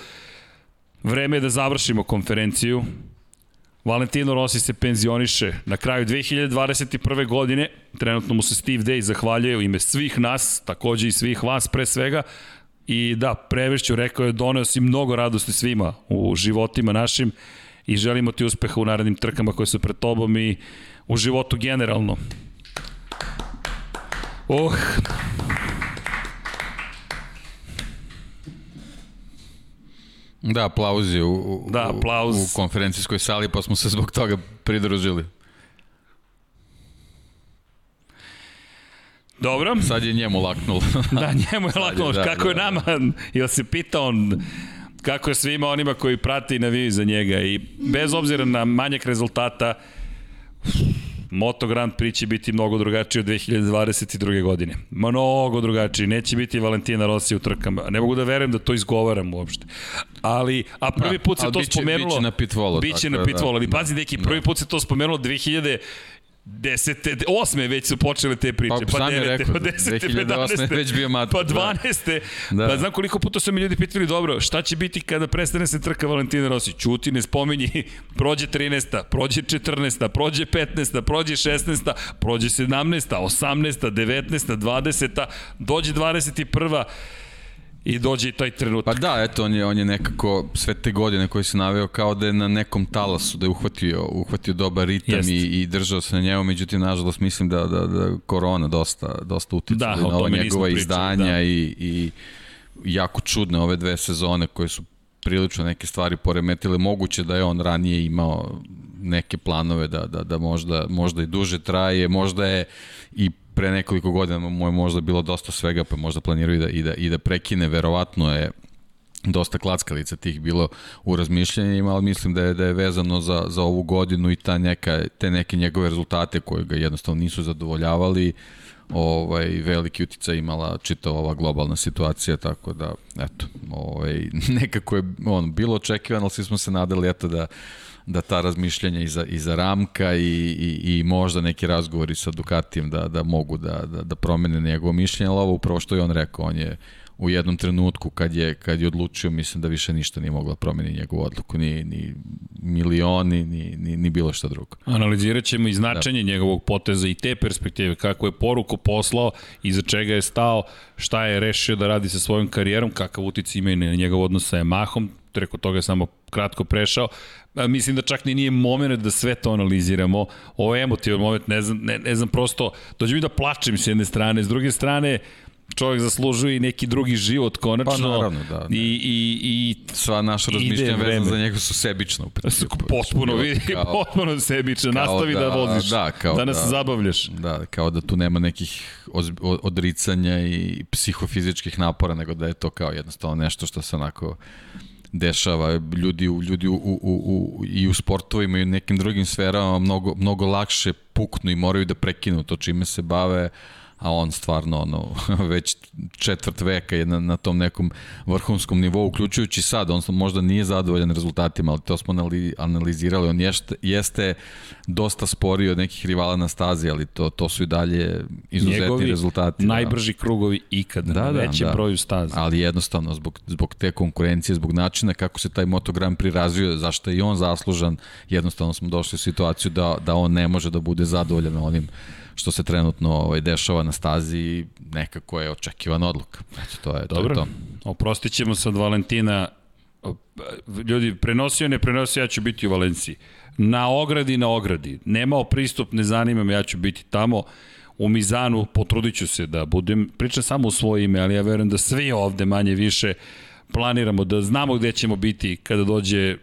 A: Vreme je da završimo konferenciju. Valentino Rossi se penzioniše na kraju 2021. godine. Trenutno mu se Steve Day zahvaljuje u ime svih nas, takođe i svih vas pre svega. I da, prevešću, rekao je, doneo si mnogo radosti svima u životima našim i želimo ti uspeha u narednim trkama koje su pred tobom i u životu generalno. Uh.
B: Da, aplauzi u, u,
A: da, aplauz.
B: u konferencijskoj sali, pa smo se zbog toga pridružili.
A: Dobro.
B: Sad je njemu laknulo.
A: da, njemu je laknulo. Da, Kako da, je nama, da. jel se pita on kako je svima onima koji prate i naviju za njega i bez obzira na manjak rezultata Moto Grand Prix će biti mnogo drugačiji od 2022. godine. Mnogo drugačiji. Neće biti Valentina Rossi u trkama. Ne mogu da verujem da to izgovaram uopšte. Ali, a prvi da, put se to
B: biće,
A: spomenulo...
B: Biće na pitvolu.
A: Biće na pitvolu. Da, ali pazi, neki, prvi da. put se to spomenulo 2000 Desete, osme već su počele te priče,
B: pa, pa devete, rekao, pa desete, 2008. već bio mat.
A: Pa dvaneste, da. pa znam koliko puta su mi ljudi pitali, dobro, šta će biti kada prestane se trka Valentina Rossi? Čuti, ne spominji, prođe 13. prođe 14. prođe 15. prođe 16. prođe 17. 18. 19. 20. dođe 21 i dođe i taj trenutak.
B: Pa da, eto, on je, on je nekako sve te godine koje se naveo kao da je na nekom talasu, da je uhvatio, uhvatio dobar ritam i, i držao se na njemu, međutim, nažalost, mislim da, da, da korona dosta, dosta uticala da, na ova njegova pričali, izdanja da. i, i jako čudne ove dve sezone koje su prilično neke stvari poremetile. Moguće da je on ranije imao neke planove da, da, da možda, možda i duže traje, možda je i pre nekoliko godina mu je možda bilo dosta svega, pa možda planiraju da, i, da, i da prekine, verovatno je dosta klackalica tih bilo u razmišljanjima, ali mislim da je, da je vezano za, za ovu godinu i ta neka, te neke njegove rezultate koje ga jednostavno nisu zadovoljavali, ovaj, veliki uticaj imala čitava ova globalna situacija, tako da, eto, ovaj, nekako je on, bilo očekivano, ali svi smo se nadali, eto, da, da ta razmišljanja iza, iza Ramka i, i, i možda neki razgovori sa Ducatijem da, da mogu da, da, da promene njegovo mišljenje, ali ovo upravo što je on rekao, on je u jednom trenutku kad je, kad je odlučio, mislim da više ništa nije mogla promeni njegovu odluku, ni, ni milioni, ni, ni, ni bilo šta drugo.
A: Analizirat ćemo i značenje da. njegovog poteza i te perspektive, kako je poruku poslao, iza čega je stao, šta je rešio da radi sa svojom karijerom, kakav utic ima i na njegov odnos sa Yamahom, preko toga je samo kratko prešao. Mislim da čak ni nije moment da sve to analiziramo. Ovo je emotivan moment, ne znam, ne, ne znam prosto, dođe mi da plačem s jedne strane, s druge strane, čovjek zaslužuje i neki drugi život konačno.
B: Pa naravno, da.
A: I, i, i
B: Sva naša razmišljanja vezana za njega su sebična. U
A: principu. Potpuno, vidi, kao, potpuno sebična. Nastavi da, da voziš, da, kao da nas da, zabavljaš.
B: Da, kao da tu nema nekih odricanja i psihofizičkih napora, nego da je to kao jednostavno nešto što se onako dešava. Ljudi, ljudi u, u, u, i u sportovima i u nekim drugim sferama mnogo, mnogo lakše puknu i moraju da prekinu to čime se bave, a on stvarno ono, već četvrt veka je na, na tom nekom vrhunskom nivou, uključujući sad, on možda nije zadovoljan rezultatima, ali to smo analizirali, on jeste, jeste dosta sporiji od nekih rivala na stazi, ali to, to su i dalje izuzetni Njegovi rezultati.
A: Da. najbrži da. krugovi ikad, da, na da, većem da. broju staza.
B: Ali jednostavno, zbog, zbog te konkurencije, zbog načina kako se taj motogram prirazio, zašto je i on zaslužan, jednostavno smo došli u situaciju da, da on ne može da bude zadovoljan onim što se trenutno ovaj, dešava na stazi nekako je očekivan odluka. Eto, to je,
A: Dobro,
B: to je
A: to. oprostit ćemo se od Valentina. Ljudi, prenosio, ne prenosio, ja ću biti u Valenciji. Na ogradi, na ogradi. Nemao pristup, ne zanima me, ja ću biti tamo u Mizanu, potrudit ću se da budem, pričam samo u svoje ime, ali ja verujem da svi ovde manje više planiramo da znamo gde ćemo biti kada dođe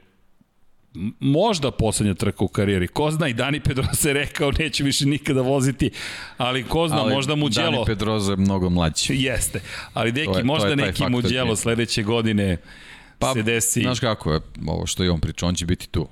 A: možda poslednja trka u karijeri. Ko zna i Dani Pedroza je rekao neće više nikada voziti, ali ko zna, ali možda mu djelo...
B: Dani Pedroza je mnogo mlađi.
A: Jeste, ali deki, je, možda neki mu djelo sledeće godine pa, se desi...
B: Znaš kako je, ovo što je on pričao, on će biti tu.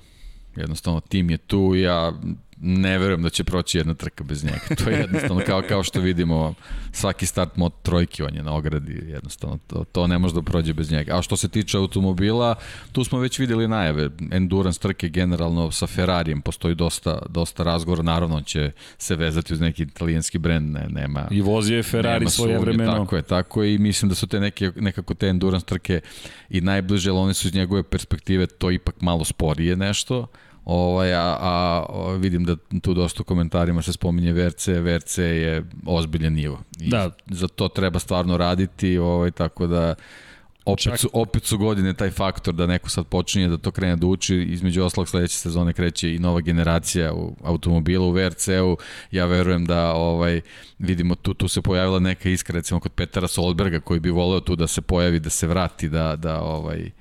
B: Jednostavno, tim je tu, ja ne verujem da će proći jedna trka bez njega. To je jednostavno kao, kao što vidimo svaki start mod trojki on je na ogradi, jednostavno to, to ne može da prođe bez njega. A što se tiče automobila, tu smo već videli najave. Endurance trke generalno sa Ferrarijem postoji dosta, dosta razgovora, naravno on će se vezati uz neki italijanski brend, ne, nema...
A: I vozio je Ferrari svoje vremeno.
B: Tako je, tako je i mislim da su te neke, nekako te endurance trke i najbliže, ali one su iz njegove perspektive to ipak malo sporije nešto, Ovaj, a, a vidim da tu dosta u komentarima se spominje VRC, VRC je ozbiljan nivo. I da. Za to treba stvarno raditi, ovaj, tako da opet su, opet su godine taj faktor da neko sad počinje da to krene da uči, između oslog sledeće sezone kreće i nova generacija u automobila u VRC-u, ja verujem da ovaj vidimo tu, tu se pojavila neka iskra recimo kod Petara Solberga koji bi voleo tu da se pojavi, da se vrati, da, da ovaj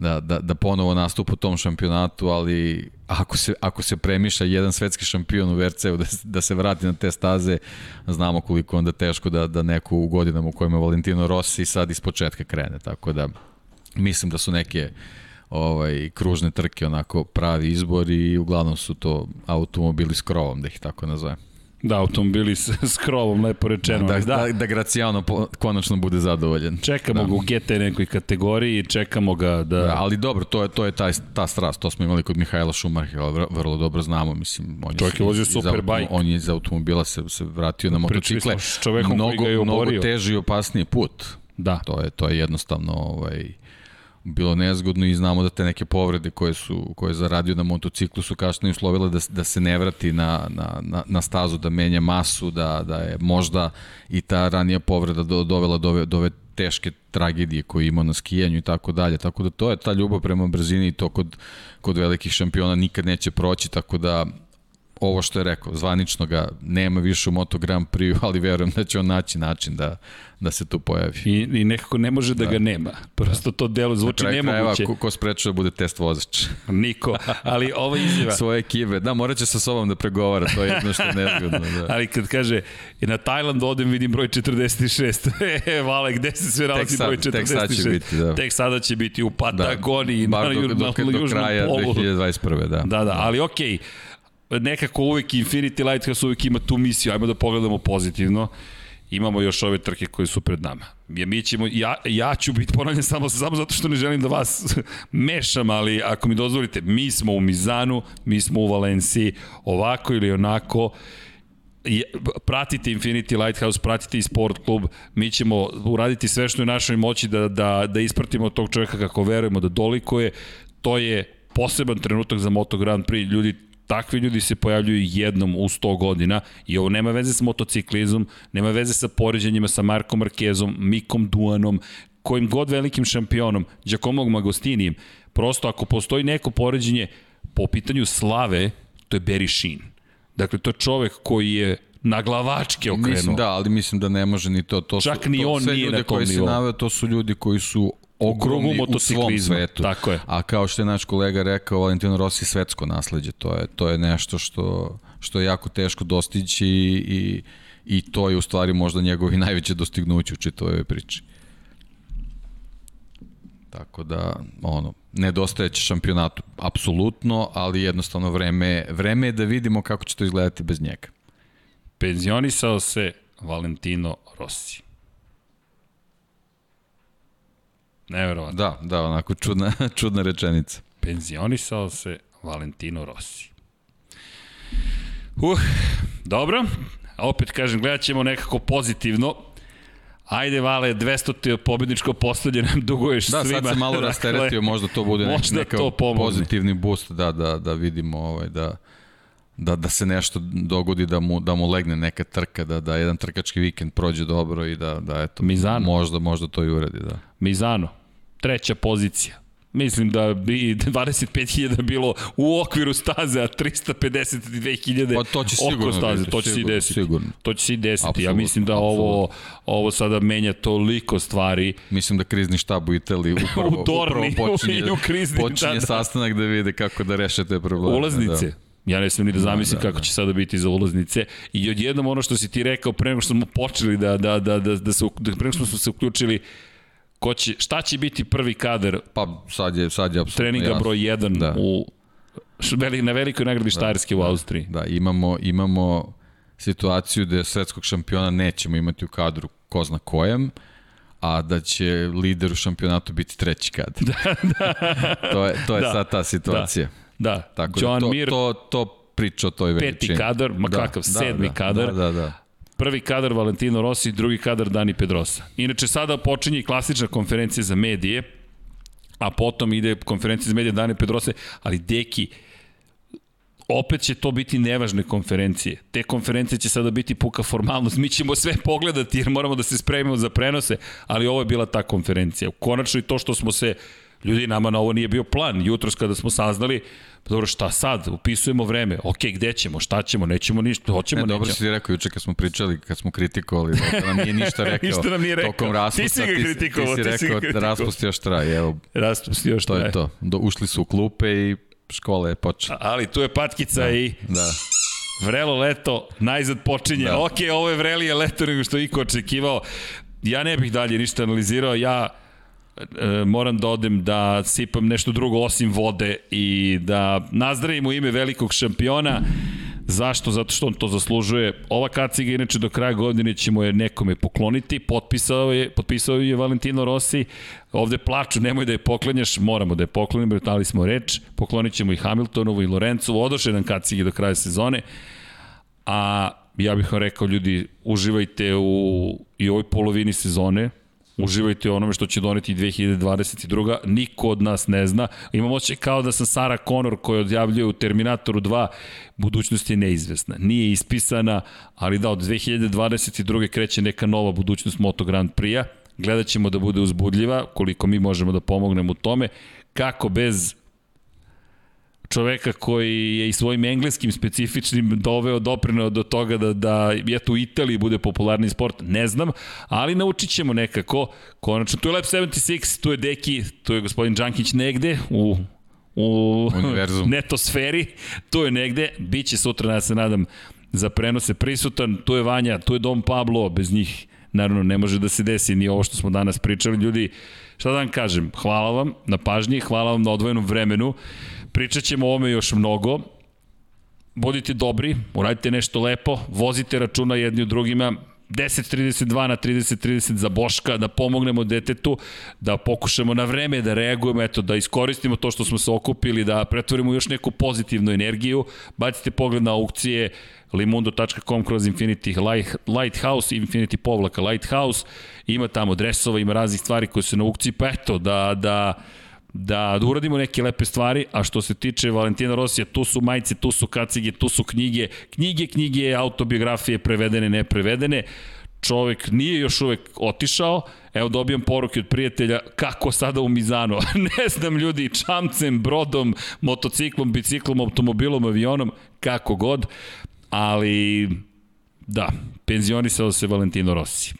B: da, da, da ponovo nastupa u tom šampionatu, ali ako se, ako se premišlja jedan svetski šampion u VRC-u da, da se vrati na te staze, znamo koliko onda teško da, da neko u godinama u kojima Valentino Rossi sad iz početka krene, tako da mislim da su neke ovaj, kružne trke onako pravi izbor i uglavnom su to automobili s krovom, da ih tako nazovem.
A: Da, automobili s, s krovom, lepo rečeno.
B: Da, da, da, da Graciano po, konačno bude zadovoljen.
A: Čekamo
B: da.
A: ga u GT nekoj kategoriji, čekamo ga da... da
B: ali dobro, to je, to je taj, ta strast, to smo imali kod Mihajla Šumahira, vrlo dobro znamo, mislim.
A: On Čovjek je vozio super bajk.
B: On je iz automobila se, se vratio na motocikle.
A: S čovekom
B: mnogo,
A: koji ga je
B: mnogo teži i opasniji put.
A: Da.
B: To je, to je jednostavno ovaj, bilo nezgodno i znamo da te neke povrede koje su koje je zaradio na motociklu su kasnije uslovile da, da se ne vrati na, na, na, na stazu, da menja masu, da, da je možda i ta ranija povreda do, dovela do ove, do ove teške tragedije koje ima na skijanju i tako dalje. Tako da to je ta ljubav prema brzini i to kod, kod velikih šampiona nikad neće proći, tako da ovo što je rekao, zvanično ga nema više u Moto Grand Prix, ali verujem da će on naći način da, da se tu pojavi.
A: I, i nekako ne može da, da. ga nema. Prosto da. to delo zvuči Na nemoguće.
B: ko, ko sprečuje da bude test vozač?
A: Niko, ali ova izjava...
B: Svoje ekipe, da, morat će sa sobom da pregovara, to je jedno što je nezgodno. Da.
A: ali kad kaže, i na Tajland odem vidim broj 46, e, vale, gde se sve nalazi broj 46? Tek sada će biti, da. Tek sada će biti u Patagoniji, da,
B: na, do, do, do, do kraja polu. 2021. Da,
A: da, da, ali okej, okay, nekako uvek Infinity Lighthouse uvek ima tu misiju, ajmo da pogledamo pozitivno. Imamo još ove trke koje su pred nama. Ja, mi ćemo, ja, ja ću biti ponavljen samo, samo zato što ne želim da vas mešam, ali ako mi dozvolite, mi smo u Mizanu, mi smo u Valenciji, ovako ili onako, pratite Infinity Lighthouse, pratite i Sport klub, mi ćemo uraditi sve što je našoj moći da, da, da ispratimo tog čovjeka kako verujemo da dolikuje, to je poseban trenutak za Moto Grand Prix, ljudi takvi ljudi se pojavljuju jednom u 100 godina i ovo nema veze sa motociklizmom, nema veze sa poređenjima sa Markom Markezom, Mikom Duanom, kojim god velikim šampionom, Giacomom Magostinijem. Prosto ako postoji neko poređenje po pitanju slave, to je Barry Sheen. Dakle, to je čovek koji je na glavačke okrenuo.
B: Mislim da, ali mislim da ne može ni to. to
A: Čak su, ni on
B: to,
A: nije na tom
B: koji
A: nivou.
B: naveo, to su ljudi koji su ogromni u svom svetu.
A: Tako je.
B: A kao što je naš kolega rekao, Valentino Rossi svetsko nasledđe. To je, to je nešto što, što je jako teško dostići i, i, i to je u stvari možda njegovi najveće dostignuće u čitove priči. Tako da, ono, nedostajeće šampionatu, apsolutno, ali jednostavno vreme, vreme je da vidimo kako će to izgledati bez njega.
A: Penzionisao se Valentino Rossi. Neverovatno.
B: Da, da, onako čudna, čudna rečenica.
A: Penzionisao se Valentino Rossi. Uh, dobro, opet kažem, gledat ćemo nekako pozitivno. Ajde, Vale, 200 pobedničko postavlje nam duguješ
B: da,
A: svima.
B: Da, sad se malo rasteretio, možda to bude možda neka to pozitivni boost, da, da, da vidimo ovaj, da, da, da se nešto dogodi, da mu, da mu legne neka trka, da, da jedan trkački vikend prođe dobro i da, da eto,
A: Mizano.
B: možda, možda to i uredi. Da.
A: Mizano, treća pozicija. Mislim da bi 25.000 bilo u okviru staze, a 352.000 pa
B: to će sigurno oko
A: staze. to će
B: sigurno,
A: se desiti.
B: Sigurno.
A: To će se i desiti. Ja mislim da ovo, ovo sada menja toliko stvari.
B: Mislim da krizni štab u Italiji upravo,
A: u Dorni,
B: upravo počinje,
A: u krizni,
B: počinje da, da. sastanak da vide kako da reše te probleme.
A: Ulaznice. Da. Ja ne znam ni da zamislim da, da, kako će sada biti za ulaznice. I odjednom ono što si ti rekao pre nego što smo počeli da, da, da, da, da, se, da pre nego što smo se uključili, Ko će, šta će biti prvi kadar?
B: Pa sad je, sad je
A: Treninga jasno. broj 1 da. u, na velikoj nagradi Štajerske da, u Austriji.
B: Da, imamo, imamo situaciju da svetskog šampiona nećemo imati u kadru ko zna kojem, a da će lider u šampionatu biti treći kadar. da, da. to je, to je da, sad ta situacija.
A: Da, da.
B: Tako da John da to, Mir, to, to priča o toj veličini.
A: Peti kadar, ma da, kakav, da, sedmi
B: da,
A: kadar.
B: Da, da, da
A: prvi kadar Valentino Rossi, drugi kadar Dani Pedrosa. Inače, sada počinje klasična konferencija za medije, a potom ide konferencija za medije Dani Pedrosa, ali deki, opet će to biti nevažne konferencije. Te konferencije će sada biti puka formalnost. Mi ćemo sve pogledati jer moramo da se spremimo za prenose, ali ovo je bila ta konferencija. Konačno i to što smo se Ljudi, nama na ovo nije bio plan. Jutros kada smo saznali, dobro, šta sad? Upisujemo vreme. Ok, gde ćemo? Šta ćemo? Nećemo ništa. Hoćemo,
B: ne, dobro nećemo. si rekao juče kad smo pričali, kad smo kritikovali, da nam nije ništa rekao.
A: ništa nam nije rekao.
B: Tokom raspusta,
A: ti si ga kritikovao.
B: Ti, ti si rekao, da raspusti još traje. Evo,
A: raspusti još traje.
B: To je to. Do, ušli su u klupe i škola je počela.
A: Ali tu je patkica
B: da,
A: i...
B: Da.
A: Vrelo leto, najzad počinje. Da. Ok, ovo je vrelije leto nego što iko očekivao. Ja ne bih dalje ništa analizirao. Ja e, moram da odem da sipam nešto drugo osim vode i da nazdravim u ime velikog šampiona Zašto? Zato što on to zaslužuje. Ova kaciga inače do kraja godine ćemo je nekome pokloniti. Potpisao je, potpisao je Valentino Rossi. Ovde plaču, nemoj da je poklanjaš, moramo da je poklonimo, ali smo reč. Poklonit ćemo i Hamiltonovu i Lorencu. Odoše nam kacige do kraja sezone. A ja bih vam rekao, ljudi, uživajte u i ovoj polovini sezone, uživajte u onome što će doneti 2022. Niko od nas ne zna. Imamo oće kao da sam Sara Connor koji odjavljuje u Terminatoru 2. Budućnost je neizvesna. Nije ispisana, ali da, od 2022. kreće neka nova budućnost Moto Grand Prix-a. Gledat ćemo da bude uzbudljiva, koliko mi možemo da pomognemo u tome. Kako bez čoveka koji je i svojim engleskim specifičnim doveo doprinao do toga da, da eto u Italiji bude popularni sport, ne znam, ali naučit ćemo nekako. Konačno, tu je Lab 76, tu je Deki, tu je gospodin Đankić negde u u Univerzum. netosferi, tu je negde, bit će sutra, ja se nadam, za prenose prisutan, tu je Vanja, tu je Dom Pablo, bez njih naravno ne može da se desi ni ovo što smo danas pričali. Ljudi, šta da vam kažem, hvala vam na pažnji, hvala vam na odvojenom vremenu. Pričat ćemo o ome još mnogo. Budite dobri, uradite nešto lepo, vozite računa jedni u drugima, 10.32 na 30.30 za Boška, da pomognemo detetu, da pokušamo na vreme da reagujemo, eto, da iskoristimo to što smo se okupili, da pretvorimo još neku pozitivnu energiju. Bacite pogled na aukcije limundo.com kroz Infinity Lighthouse, Infinity povlaka Lighthouse, ima tamo dresova, ima raznih stvari koje su na aukciji, pa eto, da, da, da, da uradimo neke lepe stvari, a što se tiče Valentina Rosija, tu su majice, tu su kacige, tu su knjige, knjige, knjige, autobiografije, prevedene, neprevedene, čovek nije još uvek otišao, evo dobijam poruke od prijatelja kako sada u Mizanu, ne znam ljudi, čamcem, brodom, motociklom, biciklom, automobilom, avionom, kako god, ali da, penzionisao se Valentino Rossi.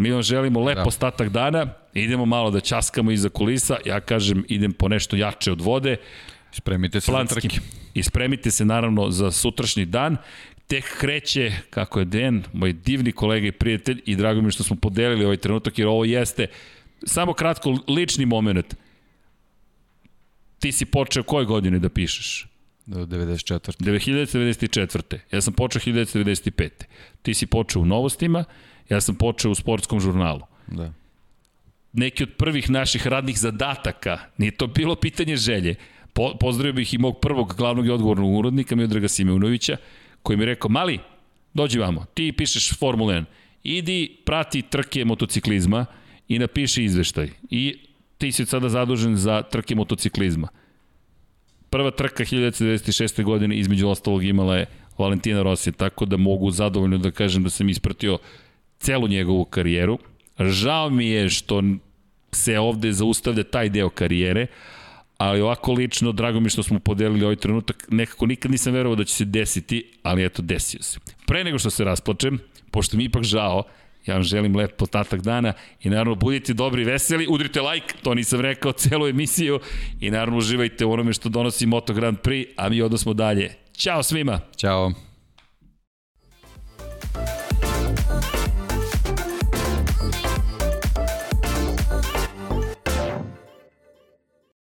A: Mi vam želimo lep da. ostatak dana, idemo malo da časkamo iza kulisa, ja kažem idem po nešto jače od vode.
B: Spremite se Planski. za trke.
A: I spremite se naravno za sutrašnji dan. Tek kreće, kako je Den, moj divni kolega i prijatelj, i drago mi što smo podelili ovaj trenutak, jer ovo jeste samo kratko lični moment. Ti si počeo koje godine da pišeš?
B: 94.
A: 1994. Ja sam počeo 1995. Ti si počeo u novostima, Ja sam počeo u sportskom žurnalu.
B: Da.
A: Neki od prvih naših radnih zadataka, nije to bilo pitanje želje, po, pozdravio bih i mog prvog glavnog i odgovornog urodnika, Miodraga Simeunovića, koji mi je rekao, mali, dođi vamo, ti pišeš Formula 1, idi prati trke motociklizma i napiši izveštaj. I ti si sada zadužen za trke motociklizma. Prva trka 1996. godine između ostalog imala je Valentina Rossi, tako da mogu zadovoljno da kažem da sam ispratio celu njegovu karijeru. Žao mi je što se ovde zaustavlja taj deo karijere, ali ovako lično, drago mi što smo podelili ovaj trenutak, nekako nikad nisam verovao da će se desiti, ali eto, desio se. Pre nego što se rasplačem, pošto mi ipak žao, ja vam želim lep potatak dana i naravno budite dobri veseli, udrite like, to nisam rekao celu emisiju i naravno uživajte u onome što donosi Moto Grand Prix, a mi odnosmo dalje. Ćao svima!
B: Ćao!